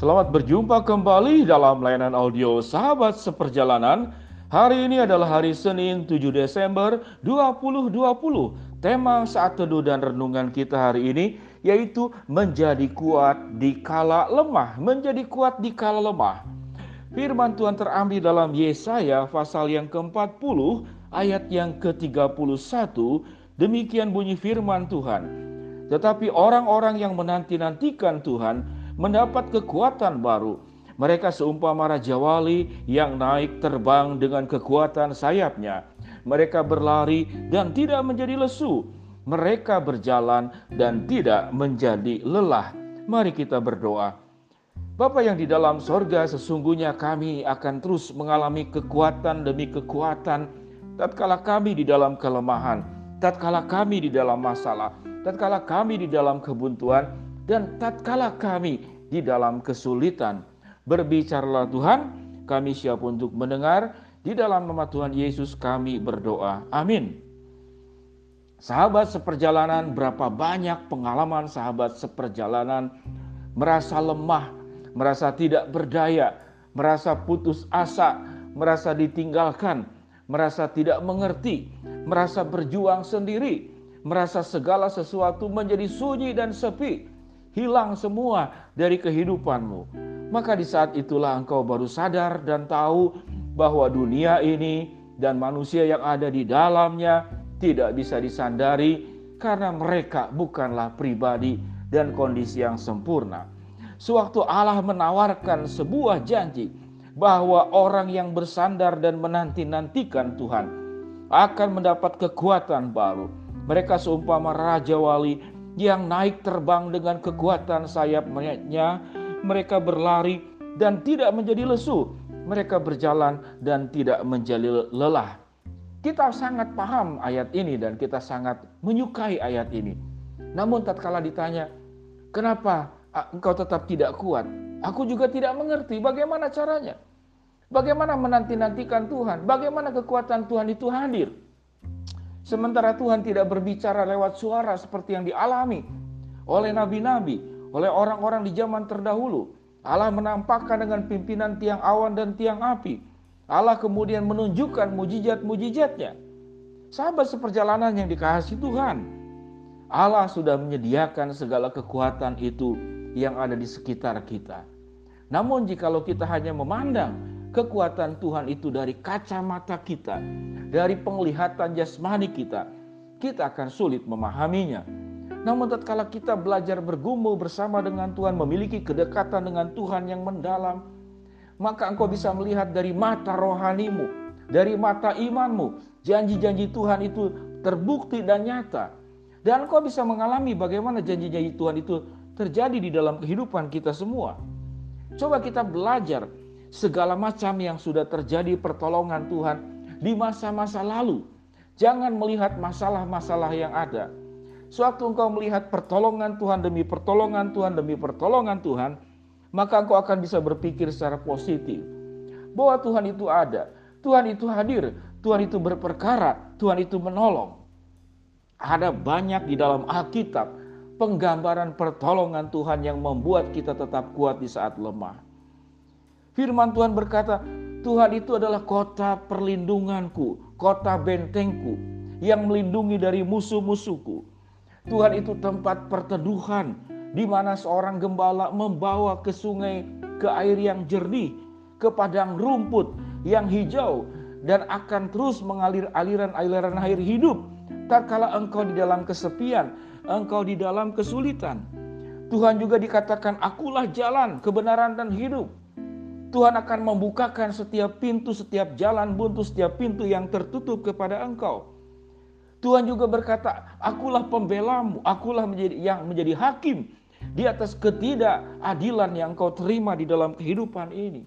Selamat berjumpa kembali dalam layanan audio Sahabat Seperjalanan. Hari ini adalah hari Senin 7 Desember 2020. Tema saat teduh dan renungan kita hari ini yaitu menjadi kuat di kala lemah, menjadi kuat di kala lemah. Firman Tuhan terambil dalam Yesaya pasal yang ke-40 ayat yang ke-31. Demikian bunyi firman Tuhan. Tetapi orang-orang yang menanti-nantikan Tuhan mendapat kekuatan baru. Mereka seumpama raja wali yang naik terbang dengan kekuatan sayapnya. Mereka berlari dan tidak menjadi lesu. Mereka berjalan dan tidak menjadi lelah. Mari kita berdoa. Bapa yang di dalam sorga, sesungguhnya kami akan terus mengalami kekuatan demi kekuatan tatkala kami di dalam kelemahan, tatkala kami di dalam masalah, tatkala kami di dalam kebuntuan, dan tatkala kami di dalam kesulitan. Berbicaralah Tuhan, kami siap untuk mendengar. Di dalam nama Tuhan Yesus kami berdoa. Amin. Sahabat seperjalanan, berapa banyak pengalaman sahabat seperjalanan merasa lemah, merasa tidak berdaya, merasa putus asa, merasa ditinggalkan, merasa tidak mengerti, merasa berjuang sendiri, merasa segala sesuatu menjadi sunyi dan sepi, hilang semua dari kehidupanmu. Maka di saat itulah engkau baru sadar dan tahu bahwa dunia ini dan manusia yang ada di dalamnya tidak bisa disandari karena mereka bukanlah pribadi dan kondisi yang sempurna. Sewaktu Allah menawarkan sebuah janji bahwa orang yang bersandar dan menanti-nantikan Tuhan akan mendapat kekuatan baru. Mereka seumpama raja wali yang naik terbang dengan kekuatan sayapnya. Mereka berlari dan tidak menjadi lesu. Mereka berjalan dan tidak menjadi lelah. Kita sangat paham ayat ini dan kita sangat menyukai ayat ini. Namun tatkala ditanya, kenapa engkau tetap tidak kuat? Aku juga tidak mengerti bagaimana caranya. Bagaimana menanti-nantikan Tuhan? Bagaimana kekuatan Tuhan itu hadir? Sementara Tuhan tidak berbicara lewat suara seperti yang dialami oleh nabi-nabi, oleh orang-orang di zaman terdahulu. Allah menampakkan dengan pimpinan tiang awan dan tiang api. Allah kemudian menunjukkan mujizat-mujizatnya. Sahabat seperjalanan yang dikasihi Tuhan, Allah sudah menyediakan segala kekuatan itu yang ada di sekitar kita. Namun jikalau kita hanya memandang kekuatan Tuhan itu dari kacamata kita, dari penglihatan jasmani kita, kita akan sulit memahaminya. Namun tatkala kita belajar bergumul bersama dengan Tuhan, memiliki kedekatan dengan Tuhan yang mendalam, maka engkau bisa melihat dari mata rohanimu, dari mata imanmu, janji-janji Tuhan itu terbukti dan nyata. Dan engkau bisa mengalami bagaimana janji-janji Tuhan itu terjadi di dalam kehidupan kita semua. Coba kita belajar segala macam yang sudah terjadi pertolongan Tuhan di masa-masa lalu. Jangan melihat masalah-masalah yang ada. Suatu engkau melihat pertolongan Tuhan demi pertolongan Tuhan demi pertolongan Tuhan, maka engkau akan bisa berpikir secara positif bahwa Tuhan itu ada, Tuhan itu hadir, Tuhan itu berperkara, Tuhan itu menolong. Ada banyak di dalam Alkitab penggambaran pertolongan Tuhan yang membuat kita tetap kuat di saat lemah. Firman Tuhan berkata, Tuhan itu adalah kota perlindunganku, kota bentengku yang melindungi dari musuh-musuhku. Tuhan itu tempat perteduhan di mana seorang gembala membawa ke sungai ke air yang jernih, ke padang rumput yang hijau dan akan terus mengalir aliran-aliran air hidup. Tak kala engkau di dalam kesepian, engkau di dalam kesulitan. Tuhan juga dikatakan akulah jalan, kebenaran dan hidup. Tuhan akan membukakan setiap pintu, setiap jalan buntu, setiap pintu yang tertutup kepada engkau. Tuhan juga berkata, akulah pembelamu, akulah menjadi, yang menjadi hakim di atas ketidakadilan yang kau terima di dalam kehidupan ini.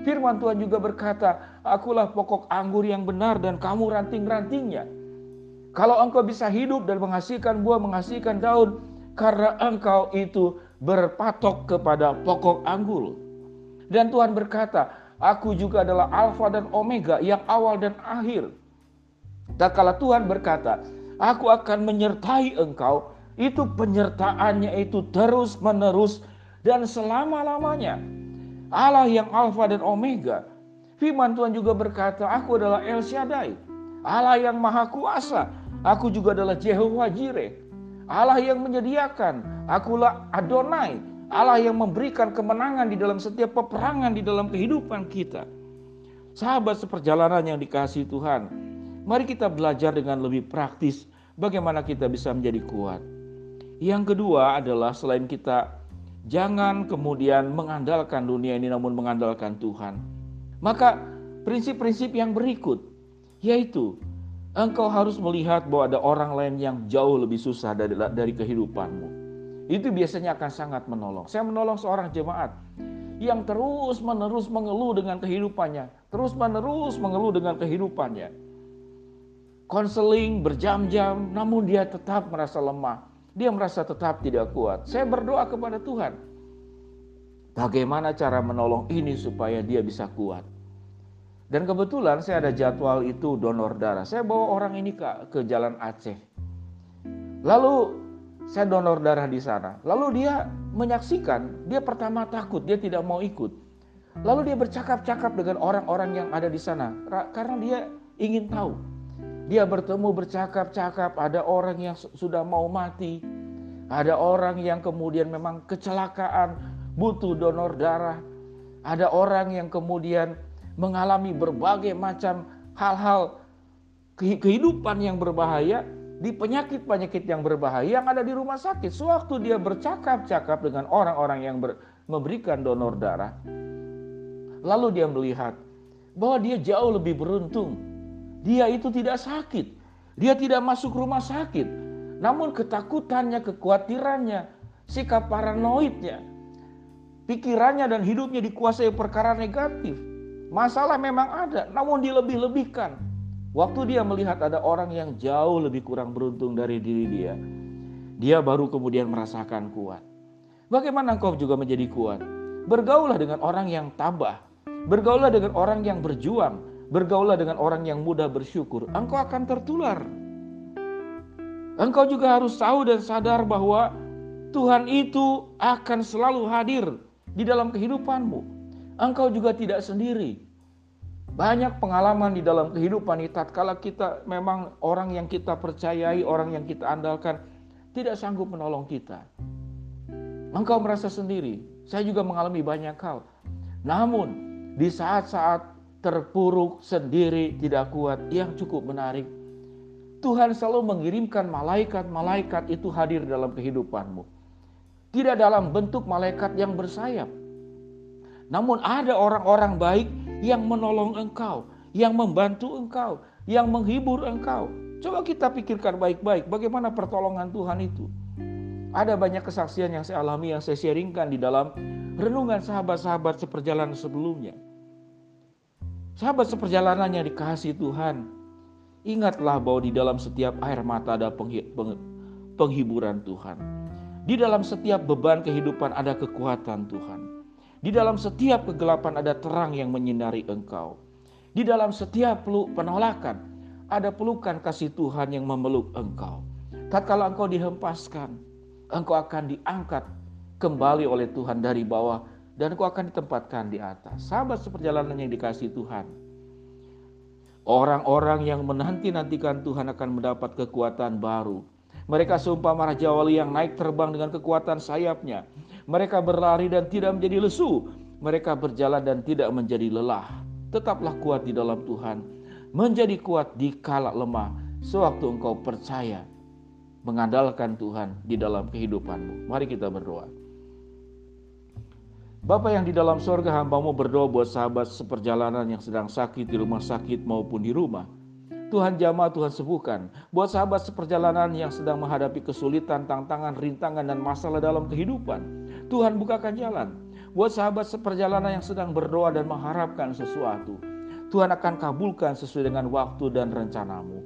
Firman Tuhan juga berkata, akulah pokok anggur yang benar dan kamu ranting-rantingnya. Kalau engkau bisa hidup dan menghasilkan buah, menghasilkan daun, karena engkau itu berpatok kepada pokok anggur. Dan Tuhan berkata, aku juga adalah Alfa dan Omega yang awal dan akhir. Dan kalau Tuhan berkata, aku akan menyertai engkau, itu penyertaannya itu terus menerus dan selama-lamanya. Allah yang Alfa dan Omega. Firman Tuhan juga berkata, aku adalah El Shaddai. Allah yang Maha Kuasa. Aku juga adalah Jehovah Jireh. Allah yang menyediakan. Akulah Adonai. Allah yang memberikan kemenangan di dalam setiap peperangan di dalam kehidupan kita. Sahabat seperjalanan yang dikasih Tuhan, mari kita belajar dengan lebih praktis bagaimana kita bisa menjadi kuat. Yang kedua adalah selain kita jangan kemudian mengandalkan dunia ini namun mengandalkan Tuhan. Maka prinsip-prinsip yang berikut yaitu engkau harus melihat bahwa ada orang lain yang jauh lebih susah dari, dari kehidupanmu. Itu biasanya akan sangat menolong. Saya menolong seorang jemaat yang terus menerus mengeluh dengan kehidupannya, terus menerus mengeluh dengan kehidupannya. Konseling berjam-jam, namun dia tetap merasa lemah. Dia merasa tetap tidak kuat. Saya berdoa kepada Tuhan. Bagaimana cara menolong ini supaya dia bisa kuat? Dan kebetulan saya ada jadwal itu donor darah. Saya bawa orang ini ke, ke Jalan Aceh. Lalu saya donor darah di sana. Lalu dia menyaksikan, dia pertama takut, dia tidak mau ikut. Lalu dia bercakap-cakap dengan orang-orang yang ada di sana karena dia ingin tahu. Dia bertemu bercakap-cakap, ada orang yang sudah mau mati, ada orang yang kemudian memang kecelakaan, butuh donor darah, ada orang yang kemudian mengalami berbagai macam hal-hal kehidupan yang berbahaya, di penyakit-penyakit yang berbahaya yang ada di rumah sakit. Sewaktu dia bercakap-cakap dengan orang-orang yang ber, memberikan donor darah, lalu dia melihat bahwa dia jauh lebih beruntung. Dia itu tidak sakit, dia tidak masuk rumah sakit, namun ketakutannya, kekhawatirannya, sikap paranoidnya, pikirannya dan hidupnya dikuasai perkara negatif. Masalah memang ada, namun dilebih-lebihkan. Waktu dia melihat ada orang yang jauh lebih kurang beruntung dari diri dia, dia baru kemudian merasakan kuat. Bagaimana engkau juga menjadi kuat? Bergaulah dengan orang yang tabah, bergaulah dengan orang yang berjuang, bergaulah dengan orang yang mudah bersyukur. Engkau akan tertular. Engkau juga harus tahu dan sadar bahwa Tuhan itu akan selalu hadir di dalam kehidupanmu. Engkau juga tidak sendiri. Banyak pengalaman di dalam kehidupan ini tatkala kita memang orang yang kita percayai, orang yang kita andalkan tidak sanggup menolong kita. Engkau merasa sendiri. Saya juga mengalami banyak hal. Namun di saat-saat terpuruk sendiri tidak kuat yang cukup menarik Tuhan selalu mengirimkan malaikat-malaikat itu hadir dalam kehidupanmu. Tidak dalam bentuk malaikat yang bersayap. Namun ada orang-orang baik yang menolong engkau, yang membantu engkau, yang menghibur engkau. Coba kita pikirkan baik-baik bagaimana pertolongan Tuhan itu. Ada banyak kesaksian yang saya alami, yang saya sharingkan di dalam renungan sahabat-sahabat seperjalanan sebelumnya. Sahabat seperjalanannya dikasih Tuhan. Ingatlah bahwa di dalam setiap air mata ada penghiburan Tuhan. Di dalam setiap beban kehidupan ada kekuatan Tuhan. Di dalam setiap kegelapan ada terang yang menyinari engkau. Di dalam setiap peluk penolakan ada pelukan kasih Tuhan yang memeluk engkau. Tatkala engkau dihempaskan, engkau akan diangkat kembali oleh Tuhan dari bawah dan engkau akan ditempatkan di atas. Sahabat seperjalanan yang dikasih Tuhan. Orang-orang yang menanti-nantikan Tuhan akan mendapat kekuatan baru. Mereka seumpama Raja Wali yang naik terbang dengan kekuatan sayapnya. Mereka berlari dan tidak menjadi lesu. Mereka berjalan dan tidak menjadi lelah. Tetaplah kuat di dalam Tuhan. Menjadi kuat di kala lemah. Sewaktu engkau percaya mengandalkan Tuhan di dalam kehidupanmu. Mari kita berdoa. Bapak yang di dalam sorga hambamu berdoa buat sahabat seperjalanan yang sedang sakit di rumah sakit maupun di rumah. Tuhan jamah, Tuhan sembuhkan. Buat sahabat seperjalanan yang sedang menghadapi kesulitan, tantangan, rintangan, dan masalah dalam kehidupan. Tuhan bukakan jalan. Buat sahabat seperjalanan yang sedang berdoa dan mengharapkan sesuatu. Tuhan akan kabulkan sesuai dengan waktu dan rencanamu.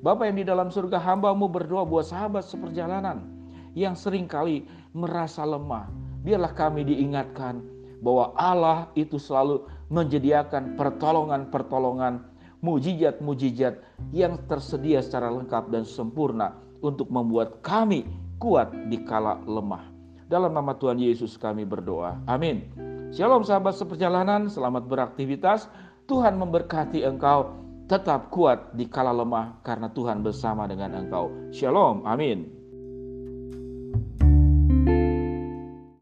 Bapak yang di dalam surga hambamu berdoa buat sahabat seperjalanan yang sering kali merasa lemah. Biarlah kami diingatkan bahwa Allah itu selalu menyediakan pertolongan-pertolongan, mujizat-mujizat yang tersedia secara lengkap dan sempurna untuk membuat kami kuat di kala lemah. Dalam nama Tuhan Yesus kami berdoa. Amin. Shalom sahabat seperjalanan, selamat beraktivitas. Tuhan memberkati engkau. Tetap kuat di kala lemah karena Tuhan bersama dengan engkau. Shalom. Amin.